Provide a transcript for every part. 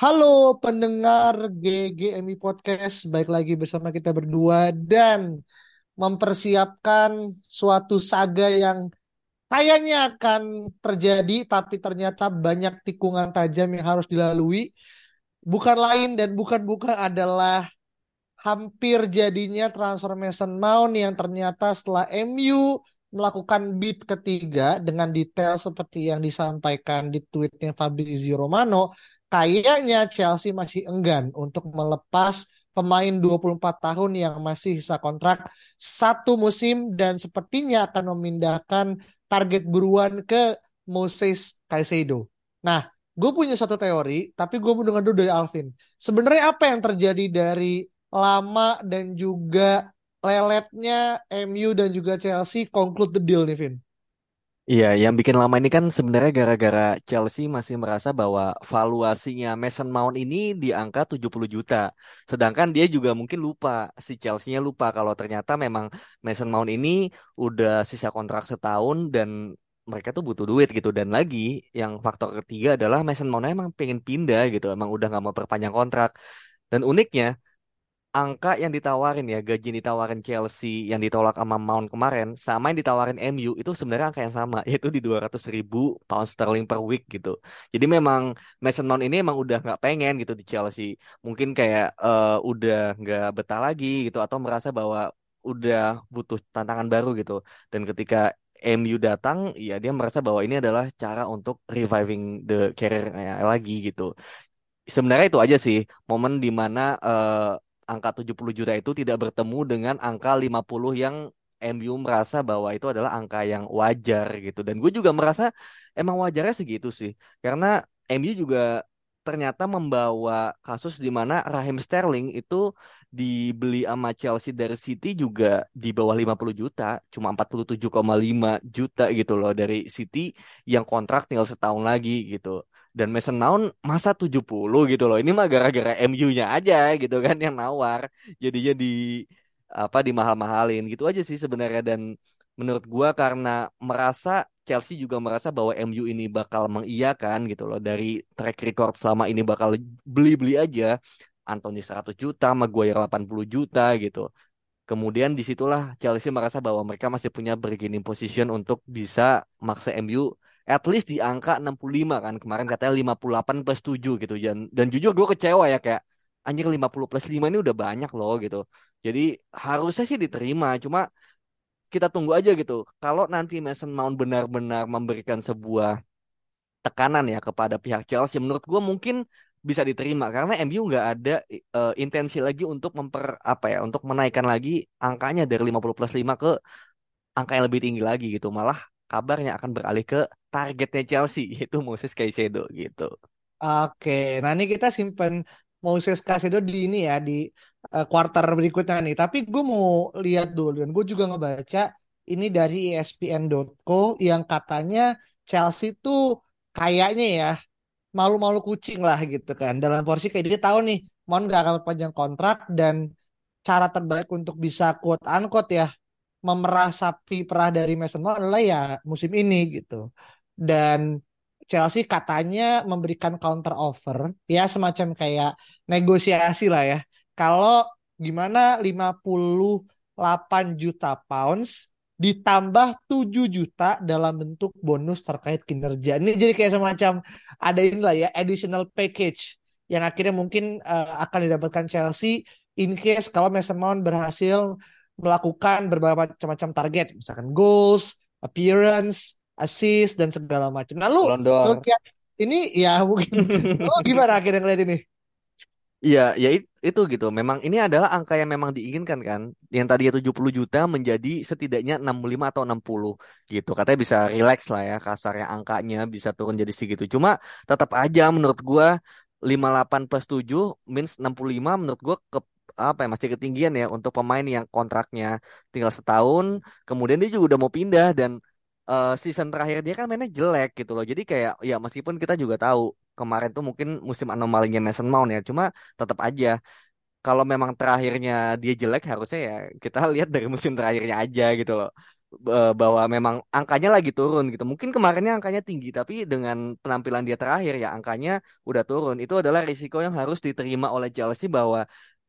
Halo pendengar GGMI Podcast, baik lagi bersama kita berdua dan mempersiapkan suatu saga yang kayaknya akan terjadi tapi ternyata banyak tikungan tajam yang harus dilalui. Bukan lain dan bukan-bukan adalah hampir jadinya transfer Mason Mount yang ternyata setelah MU melakukan bid ketiga dengan detail seperti yang disampaikan di tweetnya Fabrizio Romano, kayaknya Chelsea masih enggan untuk melepas pemain 24 tahun yang masih sisa kontrak satu musim dan sepertinya akan memindahkan target buruan ke Moses Caicedo. Nah, gue punya satu teori, tapi gue mau dengar dulu dari Alvin. Sebenarnya apa yang terjadi dari lama dan juga leletnya MU dan juga Chelsea conclude the deal nih, Vin? Iya, yang bikin lama ini kan sebenarnya gara-gara Chelsea masih merasa bahwa valuasinya Mason Mount ini di angka 70 juta. Sedangkan dia juga mungkin lupa, si Chelsea-nya lupa kalau ternyata memang Mason Mount ini udah sisa kontrak setahun dan mereka tuh butuh duit gitu. Dan lagi yang faktor ketiga adalah Mason Mount emang pengen pindah gitu, emang udah nggak mau perpanjang kontrak. Dan uniknya angka yang ditawarin ya gaji yang ditawarin Chelsea yang ditolak sama Mount kemarin sama yang ditawarin MU itu sebenarnya angka yang sama yaitu di 200 ribu pound sterling per week gitu. Jadi memang Mason Mount ini emang udah nggak pengen gitu di Chelsea. Mungkin kayak uh, udah nggak betah lagi gitu atau merasa bahwa udah butuh tantangan baru gitu. Dan ketika MU datang ya dia merasa bahwa ini adalah cara untuk reviving the career lagi gitu. Sebenarnya itu aja sih momen di mana uh, angka 70 juta itu tidak bertemu dengan angka 50 yang MU merasa bahwa itu adalah angka yang wajar gitu. Dan gue juga merasa emang wajarnya segitu sih. Karena MU juga ternyata membawa kasus di mana Raheem Sterling itu dibeli sama Chelsea dari City juga di bawah 50 juta, cuma 47,5 juta gitu loh dari City yang kontrak tinggal setahun lagi gitu dan Mason Mount masa 70 gitu loh. Ini mah gara-gara MU-nya aja gitu kan yang nawar. Jadinya di apa di mahal-mahalin gitu aja sih sebenarnya dan menurut gua karena merasa Chelsea juga merasa bahwa MU ini bakal mengiyakan gitu loh dari track record selama ini bakal beli-beli aja. Anthony 100 juta, Maguire 80 juta gitu. Kemudian di situlah Chelsea merasa bahwa mereka masih punya bargaining position untuk bisa maksa MU at least di angka 65 kan. Kemarin katanya 58 plus 7 gitu. Dan dan jujur gue kecewa ya kayak anjir 50 plus 5 ini udah banyak loh gitu. Jadi harusnya sih diterima. Cuma kita tunggu aja gitu. Kalau nanti Mason Mount benar-benar memberikan sebuah tekanan ya kepada pihak Chelsea menurut gue mungkin bisa diterima. Karena MU nggak ada uh, intensi lagi untuk memper apa ya untuk menaikkan lagi angkanya dari 50 plus 5 ke angka yang lebih tinggi lagi gitu. Malah kabarnya akan beralih ke targetnya Chelsea yaitu Moses Caicedo gitu. Oke, nah ini kita simpen Moses Caicedo di ini ya di uh, kuarter berikutnya nih. Tapi gue mau lihat dulu dan gue juga ngebaca ini dari ESPN.co yang katanya Chelsea tuh kayaknya ya malu-malu kucing lah gitu kan. Dalam porsi kayak dia tahu nih mau nggak akan panjang kontrak dan cara terbaik untuk bisa quote unquote ya memerah sapi perah dari Mason Mount adalah ya musim ini gitu. Dan Chelsea katanya memberikan counter offer ya semacam kayak negosiasi lah ya. Kalau gimana 58 juta pounds ditambah 7 juta dalam bentuk bonus terkait kinerja. Ini jadi kayak semacam ada inilah ya additional package yang akhirnya mungkin uh, akan didapatkan Chelsea in case kalau Mason Mount berhasil melakukan berbagai macam-macam target, misalkan goals, appearance, assist dan segala macam. Nah lu, lu lihat ini ya mungkin lu gimana akhirnya ngeliat ini? Iya, ya it- itu gitu. Memang ini adalah angka yang memang diinginkan kan. Yang tadinya 70 juta menjadi setidaknya 65 atau 60 gitu. Katanya bisa relax lah ya kasarnya angkanya bisa turun jadi segitu. Cuma tetap aja menurut gua 58 plus 7 means 65 menurut gua ke apa ya masih ketinggian ya untuk pemain yang kontraknya tinggal setahun, kemudian dia juga udah mau pindah dan eh, season terakhir dia kan mainnya jelek gitu loh. Jadi kayak ya meskipun kita juga tahu kemarin tuh mungkin musim anomalinya Mason Mount ya, cuma tetap aja kalau memang terakhirnya dia jelek harusnya ya kita lihat dari musim terakhirnya aja gitu loh. B- bahwa memang angkanya lagi turun gitu. Mungkin kemarinnya angkanya tinggi tapi dengan penampilan dia terakhir ya angkanya udah turun. Itu adalah risiko yang harus diterima oleh Chelsea bahwa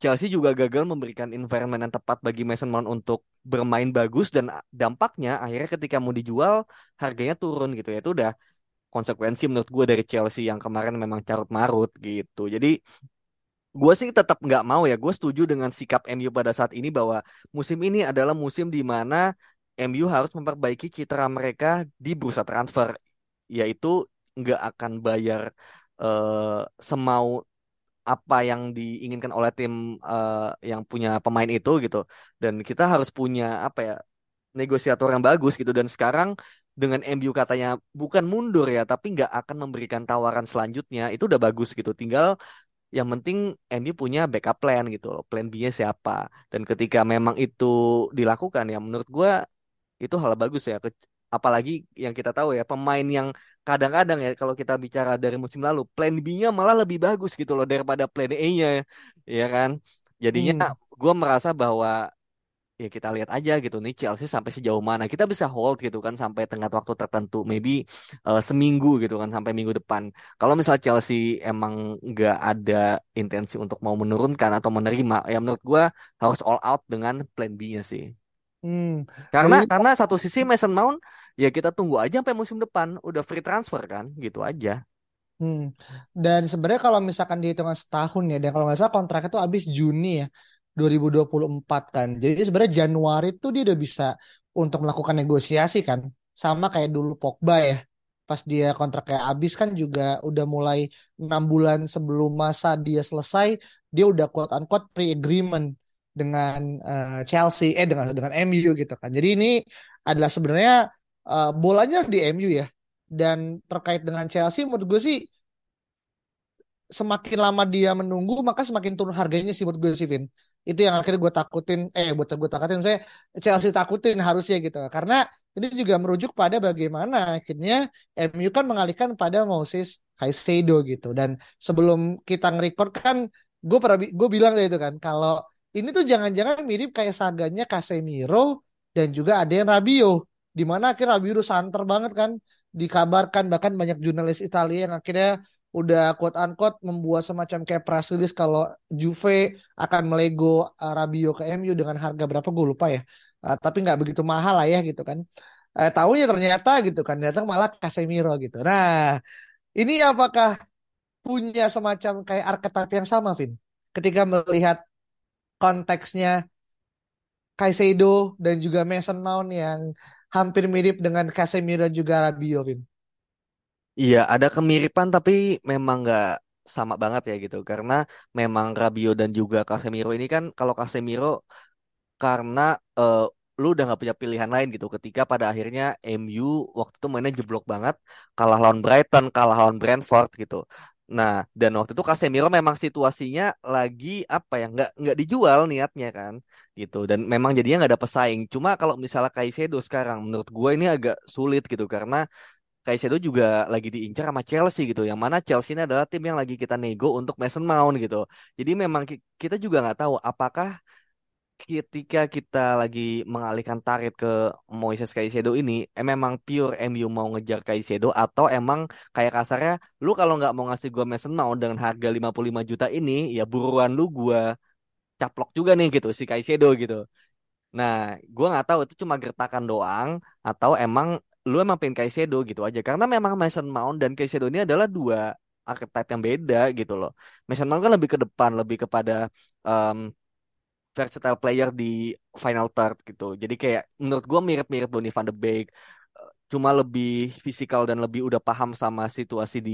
Chelsea juga gagal memberikan environment yang tepat bagi Mason Mount untuk bermain bagus dan dampaknya akhirnya ketika mau dijual harganya turun gitu ya. Itu udah konsekuensi menurut gue dari Chelsea yang kemarin memang carut marut gitu. Jadi Gue sih tetap nggak mau ya. Gue setuju dengan sikap MU pada saat ini bahwa musim ini adalah musim di mana MU harus memperbaiki citra mereka di bursa transfer, yaitu nggak akan bayar eh, semau apa yang diinginkan oleh tim eh, yang punya pemain itu gitu. Dan kita harus punya apa ya negosiator yang bagus gitu. Dan sekarang dengan MU katanya bukan mundur ya, tapi nggak akan memberikan tawaran selanjutnya, itu udah bagus gitu. Tinggal yang penting MU punya backup plan gitu loh. Plan B-nya siapa. Dan ketika memang itu dilakukan ya menurut gua itu hal bagus ya. Apalagi yang kita tahu ya pemain yang kadang-kadang ya kalau kita bicara dari musim lalu plan B-nya malah lebih bagus gitu loh daripada plan A-nya ya kan. Jadinya Hmm. gua merasa bahwa ya kita lihat aja gitu nih Chelsea sampai sejauh mana kita bisa hold gitu kan sampai tengah waktu tertentu maybe eh, seminggu gitu kan sampai minggu depan kalau misal Chelsea emang nggak ada intensi untuk mau menurunkan atau menerima ya menurut gua harus all out dengan plan B-nya sih Hmm. Karena karena satu sisi Mason Mount ya kita tunggu aja sampai musim depan udah free transfer kan gitu aja Hmm. Dan sebenarnya kalau misalkan dihitungan setahun ya, dan kalau nggak salah kontraknya itu habis Juni ya, 2024 kan. Jadi sebenarnya Januari tuh dia udah bisa untuk melakukan negosiasi kan. Sama kayak dulu Pogba ya. Pas dia kontraknya habis kan juga udah mulai enam bulan sebelum masa dia selesai, dia udah quote unquote pre-agreement dengan eh, Chelsea, eh dengan dengan MU gitu kan. Jadi ini adalah sebenarnya eh, bolanya di MU ya. Dan terkait dengan Chelsea menurut gue sih semakin lama dia menunggu maka semakin turun harganya sih menurut gue sih Vin. Itu yang akhirnya gue takutin, eh buat gue takutin saya Chelsea takutin harusnya gitu. Karena ini juga merujuk pada bagaimana akhirnya MU kan mengalihkan pada Moses Caicedo gitu. Dan sebelum kita nge-record kan gue pernah gue bilang itu kan kalau ini tuh jangan-jangan mirip kayak saganya Casemiro dan juga ada yang Rabiot. Di mana akhirnya Rabiot santer banget kan dikabarkan bahkan banyak jurnalis Italia yang akhirnya udah quote unquote membuat semacam kayak press kalau Juve akan melego uh, Rabiot ke MU dengan harga berapa gue lupa ya. Uh, tapi nggak begitu mahal lah ya gitu kan. Eh, tahunya ternyata gitu kan datang malah Casemiro gitu. Nah, ini apakah punya semacam kayak archetype yang sama, Vin? Ketika melihat konteksnya Caicedo dan juga Mason Mount yang hampir mirip dengan Casemiro juga Rabiot, Vin. Iya, ada kemiripan tapi memang nggak sama banget ya gitu. Karena memang Rabiot dan juga Casemiro ini kan kalau Casemiro karena eh, lu udah nggak punya pilihan lain gitu. Ketika pada akhirnya MU waktu itu mainnya jeblok banget, kalah lawan Brighton, kalah lawan Brentford gitu. Nah, dan waktu itu Casemiro memang situasinya lagi apa ya nggak nggak dijual niatnya kan gitu. Dan memang jadinya nggak ada pesaing. Cuma kalau misalnya Caicedo sekarang, menurut gue ini agak sulit gitu karena Caicedo juga lagi diincar sama Chelsea gitu. Yang mana Chelsea ini adalah tim yang lagi kita nego untuk Mason Mount gitu. Jadi memang ki- kita juga nggak tahu apakah ketika kita lagi mengalihkan target ke Moises Caicedo ini, eh, memang pure MU mau ngejar Caicedo atau emang kayak kasarnya, lu kalau nggak mau ngasih gua Mason Mount dengan harga 55 juta ini, ya buruan lu gua caplok juga nih gitu si Caicedo gitu. Nah, gua nggak tahu itu cuma gertakan doang atau emang lu emang pengen Caicedo gitu aja. Karena memang Mason Mount dan Caicedo ini adalah dua archetype yang beda gitu loh. Mason Mount kan lebih ke depan, lebih kepada em, versatile player di final third gitu. Jadi kayak menurut gua mirip-mirip Donny van de Beek, eh, cuma lebih fisikal dan lebih udah paham sama situasi di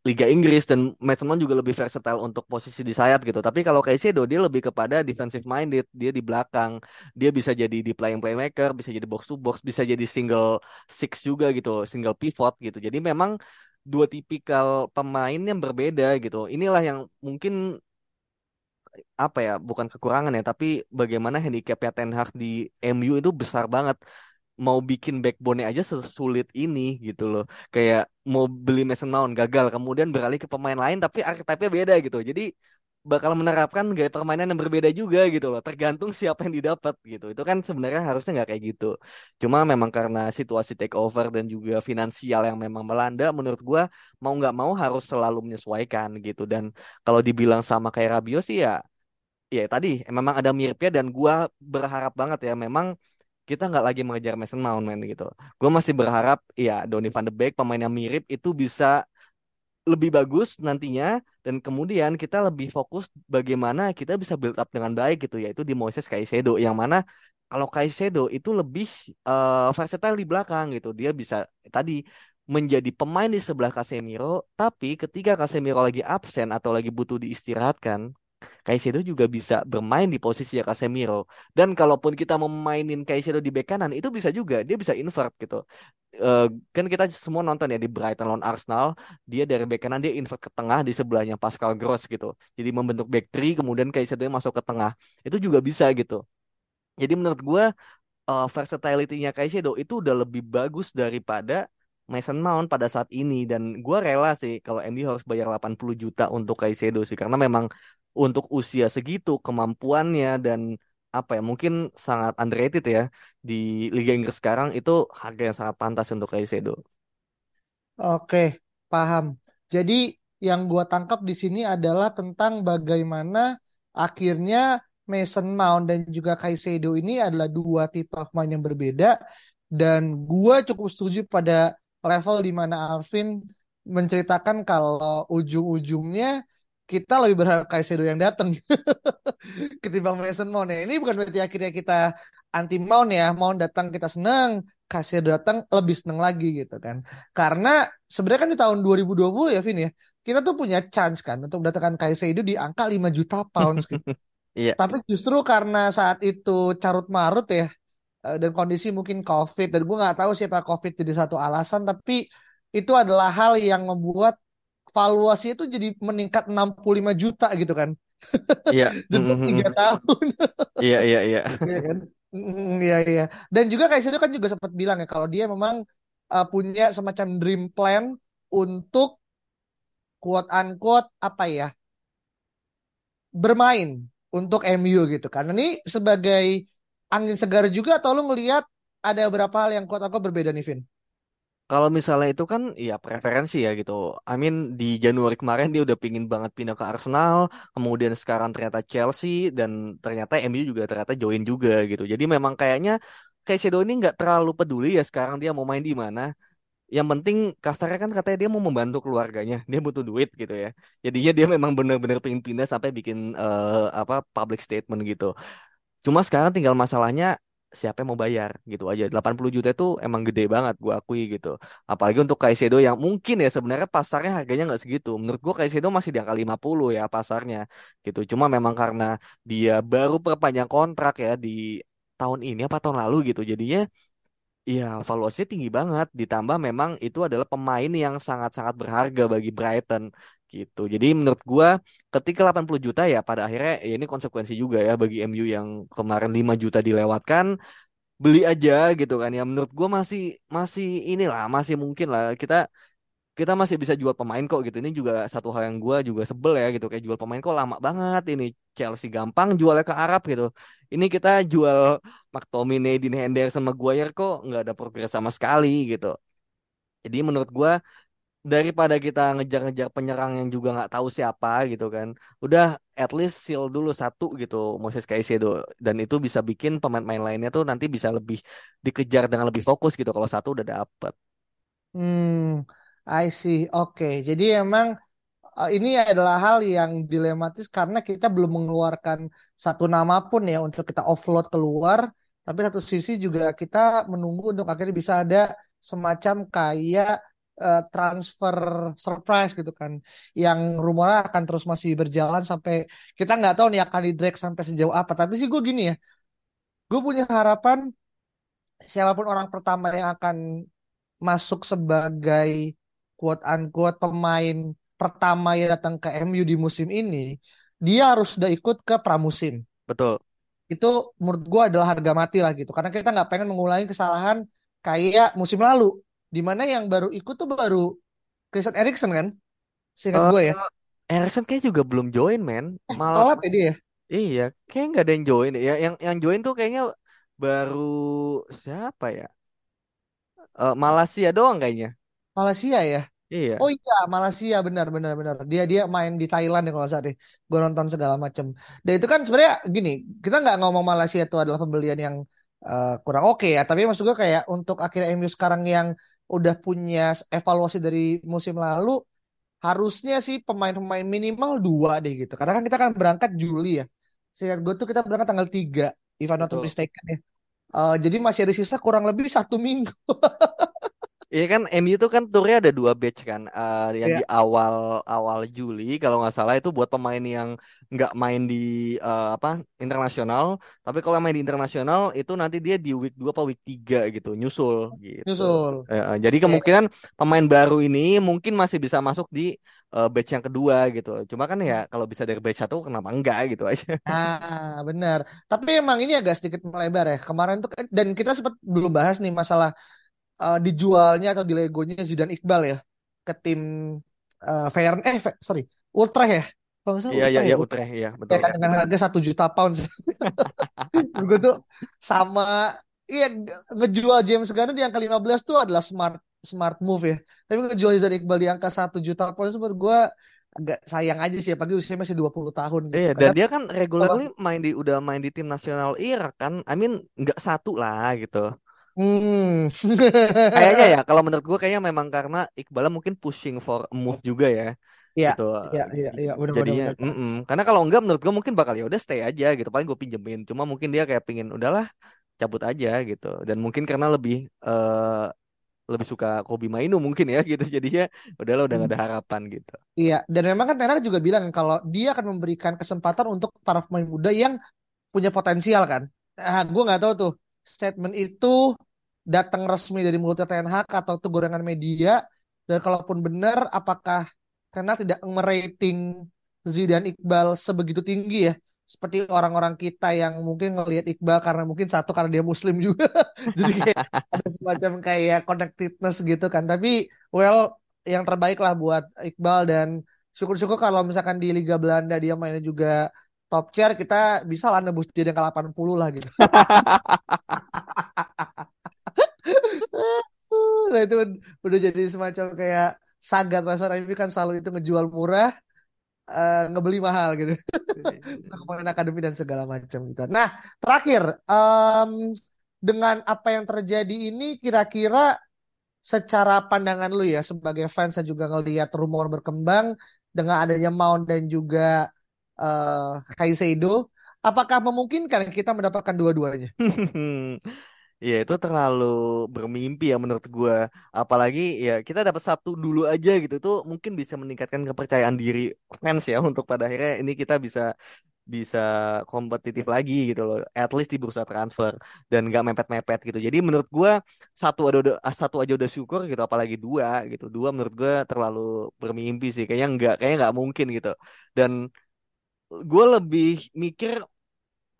Liga Inggris dan Mason juga lebih versatile untuk posisi di sayap gitu. Tapi kalau Caicedo dia lebih kepada defensive minded, dia di belakang, dia bisa jadi di playing playmaker, bisa jadi box to box, bisa jadi single six juga gitu, single pivot gitu. Jadi memang dua tipikal pemain yang berbeda gitu. Inilah yang mungkin apa ya, bukan kekurangan ya, tapi bagaimana handicapnya Ten Hag di MU itu besar banget mau bikin backbone aja sesulit ini gitu loh. Kayak mau beli Mason Mount gagal, kemudian beralih ke pemain lain tapi archetype-nya beda gitu. Jadi bakal menerapkan gaya permainan yang berbeda juga gitu loh. Tergantung siapa yang didapat gitu. Itu kan sebenarnya harusnya nggak kayak gitu. Cuma memang karena situasi takeover dan juga finansial yang memang melanda, menurut gua mau nggak mau harus selalu menyesuaikan gitu. Dan kalau dibilang sama kayak Rabiot sih ya, ya tadi memang ada miripnya dan gua berharap banget ya memang kita nggak lagi mengejar Mason Mount man gitu. Gue masih berharap ya Donny van de Beek pemain yang mirip itu bisa lebih bagus nantinya dan kemudian kita lebih fokus bagaimana kita bisa build up dengan baik gitu yaitu di Moises Caicedo yang mana kalau Caicedo itu lebih uh, versatile di belakang gitu. Dia bisa tadi menjadi pemain di sebelah Casemiro, tapi ketika Casemiro lagi absen atau lagi butuh diistirahatkan, Caicedo juga bisa bermain di posisi Casemiro. Dan kalaupun kita memainin Caicedo di bek kanan, itu bisa juga. Dia bisa invert gitu. Uh, kan kita semua nonton ya di Brighton lawan Arsenal. Dia dari bek kanan, dia invert ke tengah di sebelahnya Pascal Gross gitu. Jadi membentuk back three, kemudian Caicedo masuk ke tengah. Itu juga bisa gitu. Jadi menurut gue, uh, versatility-nya Caicedo itu udah lebih bagus daripada Mason Mount pada saat ini dan gue rela sih kalau MU harus bayar 80 juta untuk Caicedo sih karena memang untuk usia segitu kemampuannya dan apa ya mungkin sangat underrated ya di Liga Inggris sekarang itu harga yang sangat pantas untuk Caicedo. Oke, paham. Jadi yang gua tangkap di sini adalah tentang bagaimana akhirnya Mason Mount dan juga Caicedo ini adalah dua tipe pemain yang berbeda dan gua cukup setuju pada level di mana Alvin menceritakan kalau ujung-ujungnya kita lebih berharap Kaisedo yang datang ketimbang Mason Mount ya. Ini bukan berarti akhirnya kita anti Mount ya. Mount datang kita senang, Kaisedo datang lebih senang lagi gitu kan. Karena sebenarnya kan di tahun 2020 ya Vin ya, kita tuh punya chance kan untuk mendatangkan Kaisedo di angka 5 juta pounds gitu. Iya. Tapi justru karena saat itu carut marut ya eh, dan kondisi mungkin COVID dan gue nggak tahu siapa COVID jadi satu alasan tapi itu adalah hal yang membuat valuasi itu jadi meningkat 65 juta gitu kan. Iya. Jemput tiga tahun. Iya, iya, iya. Iya kan? Iya, iya. Dan juga kayak itu kan juga sempat bilang ya kalau dia memang uh, punya semacam dream plan untuk quote unquote apa ya bermain untuk MU gitu kan. Ini sebagai angin segar juga atau lu ngelihat ada beberapa hal yang quote unquote berbeda nih Vin? Kalau misalnya itu kan ya preferensi ya gitu. I mean di Januari kemarin dia udah pingin banget pindah ke Arsenal, kemudian sekarang ternyata Chelsea dan ternyata MU juga ternyata join juga gitu. Jadi memang kayaknya kayak Shadow ini nggak terlalu peduli ya sekarang dia mau main di mana. Yang penting kasarnya kan katanya dia mau membantu keluarganya, dia butuh duit gitu ya. Jadinya dia memang benar-benar pengen pindah sampai bikin uh, apa public statement gitu. Cuma sekarang tinggal masalahnya siapa yang mau bayar gitu aja. 80 juta itu emang gede banget gue akui gitu. Apalagi untuk Kaisedo yang mungkin ya sebenarnya pasarnya harganya nggak segitu. Menurut gue Kaisedo masih di angka 50 ya pasarnya gitu. Cuma memang karena dia baru perpanjang kontrak ya di tahun ini apa tahun lalu gitu. Jadinya ya valuasinya tinggi banget. Ditambah memang itu adalah pemain yang sangat-sangat berharga bagi Brighton gitu. Jadi menurut gua ketika 80 juta ya pada akhirnya ya ini konsekuensi juga ya bagi MU yang kemarin 5 juta dilewatkan beli aja gitu kan. Ya menurut gua masih masih inilah masih mungkin lah kita kita masih bisa jual pemain kok gitu. Ini juga satu hal yang gua juga sebel ya gitu kayak jual pemain kok lama banget ini. Chelsea gampang jualnya ke Arab gitu. Ini kita jual McTominay, Dean Henderson, Maguire kok nggak ada progres sama sekali gitu. Jadi menurut gua daripada kita ngejar-ngejar penyerang yang juga nggak tahu siapa gitu kan. Udah at least seal dulu satu gitu Moses Caicedo. Dan itu bisa bikin pemain-pemain lainnya tuh nanti bisa lebih dikejar dengan lebih fokus gitu kalau satu udah dapet. Hmm I see. Oke okay. jadi emang uh, ini adalah hal yang dilematis karena kita belum mengeluarkan satu nama pun ya untuk kita offload keluar. Tapi satu sisi juga kita menunggu untuk akhirnya bisa ada semacam kayak eh, transfer surprise gitu kan. Yang rumornya akan terus masih berjalan sampai kita nggak tahu nih akan di drag sampai sejauh apa. Tapi sih gue gini ya gue punya harapan siapa pun orang pertama yang akan masuk sebagai quote unquote pemain pertama yang datang ke MU di musim ini dia harus sudah ikut ke pramusim. Betul. itu menurut gue adalah harga mati lah gitu. Karena kita nggak pengen mengulangi kesalahan kayak musim lalu di mana yang baru ikut tuh baru Christian Eriksen kan seingat gue ya Eh, Erikson kayak juga belum join, men. Malah telat ya dia ya iya, kayak nggak ada yang join. Ya, yang yang join tuh kayaknya baru siapa ya? Eh, Malaysia doang kayaknya. Malaysia ya Iya. oh iya Malaysia benar benar benar dia dia main di Thailand ya kalau salah deh gue nonton segala macam dan itu kan sebenarnya gini kita nggak ngomong Malaysia itu adalah pembelian yang eh, kurang oke ya tapi maksud gue kayak untuk akhirnya MU sekarang yang udah punya evaluasi dari musim lalu harusnya sih pemain-pemain minimal dua deh gitu. Karena kan kita kan berangkat Juli ya. Seingat gue tuh kita berangkat tanggal 3, if I'm not mistaken ya. Eh, jadi masih ada sisa kurang lebih satu minggu. Iya kan MU tuh kan turnya ada dua batch kan Eh, yang Ya, di awal awal Juli kalau nggak salah itu buat pemain yang nggak main di eh, apa internasional tapi kalau main di internasional itu nanti dia di week 2 apa week 3 gitu nyusul gitu nyusul. Eh, jadi Ya, kemungkinan pemain baru ini mungkin masih bisa masuk di eh, batch yang kedua gitu cuma kan ya kalau bisa dari batch satu kenapa enggak gitu aja Nah, benar. Tapi emang ini agak sedikit melebar ya. Kemarin tuh dan kita sempat belum bahas nih masalah eh, dijualnya atau dilegonya Zidane Iqbal ya ke tim eh Feyenoord eh Fe- sorry Utrecht ya. Kalau nggak salah iya iya Utrecht iya ya. Utrecht iya Ya betul kan dengan harga satu juta pounds. Gue tuh sama iya nge- ngejual James Garner di angka 15 tuh adalah smart smart move ya. Tapi ngejual Zidane Iqbal di angka satu juta pounds menurut gue agak sayang aja sih apalagi usianya masih 20 tahun gitu. Iya, dan dia kan regularly main di udah main di tim nasional Irak kan. I mean nggak satu lah gitu. Hmm. Kayaknya ya kalau menurut gue kayaknya memang karena Iqbal mungkin pushing for move juga ya Iya, gitu. iya, iya, iya, benar, benar, Jadinya benar. mm-mm. Karena kalau enggak menurut gue mungkin bakal ya udah stay aja gitu. Paling gue pinjemin. Cuma mungkin dia kayak pingin udahlah cabut aja gitu. Dan mungkin karena lebih eh lebih suka Kobe Mainu mungkin ya gitu. Jadinya udahlah udah gak ada harapan gitu. Iya, dan memang kan Tenak juga bilang kalau dia akan memberikan kesempatan untuk para pemain muda yang punya potensial kan. Ah, gue nggak tahu tuh statement itu datang resmi dari mulutnya Ten Hag atau itu gorengan media. Dan kalaupun benar, apakah Hag tidak merating Zidane Iqbal sebegitu tinggi ya? Seperti orang-orang kita yang mungkin ngelihat Iqbal karena mungkin satu karena dia Muslim juga. Jadi kayak ada semacam kayak connectedness gitu kan. Tapi well yang terbaik lah buat Iqbal dan syukur-syukur kalau misalkan di Liga Belanda dia mainnya juga top tier kita bisa lah nebus jadi angka 80 lah gitu. Nah itu udah jadi semacam kayak saga transfer ini kan selalu itu ngejual murah, eh, ngebeli mahal gitu. Pemain akademi dan segala macam gitu. Nah terakhir em, dengan apa yang terjadi ini kira-kira secara pandangan lu ya sebagai fans yang juga ngelihat rumor berkembang dengan adanya Mount dan juga eh Caicedo, apakah memungkinkan kita mendapatkan dua-duanya? Ya itu terlalu bermimpi ya menurut gua. Apalagi ya kita dapat satu dulu aja gitu tuh mungkin bisa meningkatkan kepercayaan diri fans ya untuk pada akhirnya ini kita bisa bisa kompetitif lagi gitu loh. At least di bursa transfer dan nggak mepet-mepet gitu. Jadi menurut gua satu ada udah satu aja udah syukur gitu apalagi dua gitu. Dua menurut gua terlalu bermimpi sih. Kayaknya nggak kayaknya nggak mungkin gitu. Dan gue lebih mikir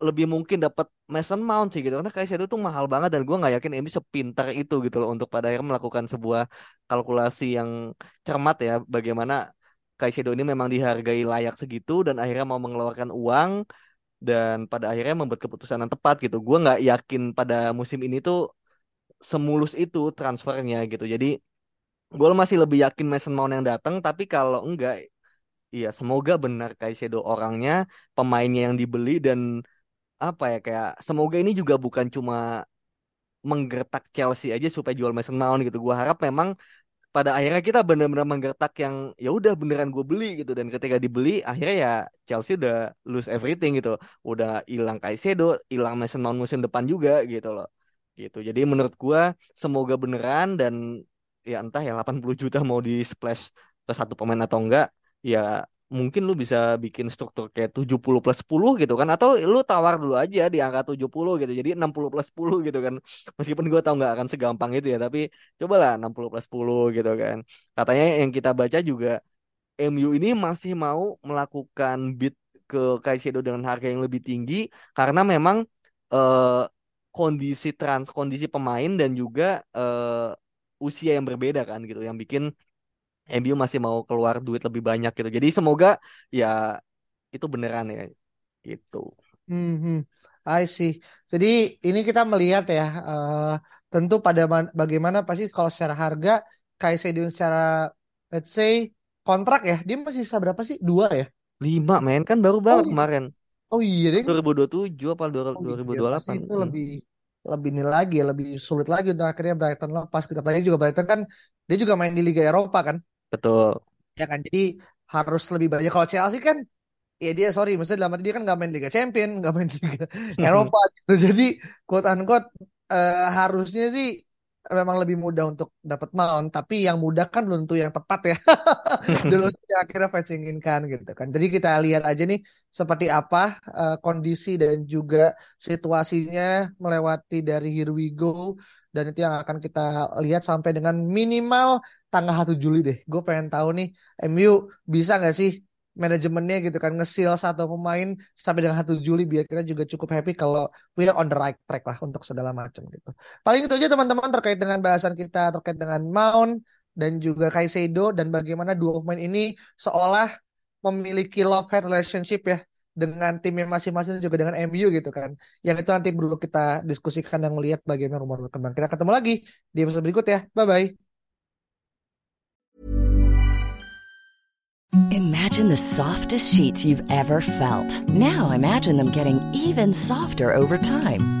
lebih mungkin dapat Mason Mount sih gitu. Karena Kaisedo tuh mahal banget dan gue nggak yakin MU sepintar itu gitu loh untuk pada akhirnya melakukan sebuah kalkulasi yang cermat ya bagaimana Kaisedo ini memang dihargai layak segitu dan akhirnya mau mengeluarkan uang dan pada akhirnya membuat keputusan yang tepat gitu. Gue nggak yakin pada musim ini tuh semulus itu transfernya gitu. Jadi gue masih lebih yakin Mason Mount yang datang tapi kalau enggak Iya, semoga benar Kaisedo orangnya, pemainnya yang dibeli dan apa ya kayak semoga ini juga bukan cuma menggertak Chelsea aja supaya jual Mason Mount gitu. Gua harap memang pada akhirnya kita benar-benar menggertak yang ya udah beneran gue beli gitu dan ketika dibeli akhirnya ya Chelsea udah lose everything gitu. Udah hilang Kaisedo, hilang Mason Mount musim depan juga gitu loh. Gitu. Jadi menurut gua semoga beneran dan ya entah ya 80 juta mau di splash ke satu pemain atau enggak ya mungkin lu bisa bikin struktur kayak 70 plus 10 gitu kan atau lu tawar dulu aja di angka 70 gitu jadi 60 plus 10 gitu kan. Meskipun gue tau nggak akan segampang itu ya tapi cobalah 60 plus 10 gitu kan. Katanya yang kita baca juga MU ini masih mau melakukan bid ke Caicedo dengan harga yang lebih tinggi karena memang eh, kondisi trans kondisi pemain dan juga eh, usia yang berbeda kan gitu yang bikin MU masih mau keluar duit lebih banyak gitu. Jadi semoga ya itu beneran ya gitu. Hmm, hmm. I see. Jadi ini kita melihat ya, eh, tentu pada man- bagaimana pasti kalau secara harga, Kaisedo secara let's say kontrak ya, dia masih sisa berapa sih? Dua ya? Lima men kan baru Oh, banget iya. kemarin. Oh iya deh. 2027 apa Oh iya, 2028. itu Hmm, lebih lebih ini lagi ya, lebih sulit lagi untuk akhirnya Brighton lepas. Kita apalagi juga Brighton kan dia juga main di Liga Eropa kan, betul. ya kan. Jadi harus lebih banyak. Kalau Chelsea kan ya dia sorry maksudnya dalam arti dia kan nggak main Liga Champion nggak main Liga Eropa gitu jadi quote unquote eh, harusnya sih memang lebih mudah untuk dapat mount tapi yang mudah kan belum tentu yang tepat ya dulu yang akhirnya fans inginkan gitu kan jadi kita lihat aja nih seperti apa eh, kondisi dan juga situasinya melewati dari here we go dan itu yang akan kita lihat sampai dengan minimal tanggal 1 Juli deh gue pengen tahu nih MU bisa nggak sih manajemennya gitu kan ngesil satu pemain sampai dengan 1 Juli biar kita juga cukup happy kalau we are on the right track lah untuk segala macam gitu. Paling itu aja teman-teman terkait dengan bahasan kita terkait dengan Mount dan juga Kaisedo dan bagaimana dua pemain ini seolah memiliki love hate relationship ya dengan timnya masing-masing juga dengan MU gitu kan. Yang itu nanti perlu kita diskusikan dan melihat bagaimana rumor berkembang. Kita ketemu lagi di episode berikut ya. Bye bye. Imagine the softest sheets you've ever felt. Now imagine them getting even softer over time.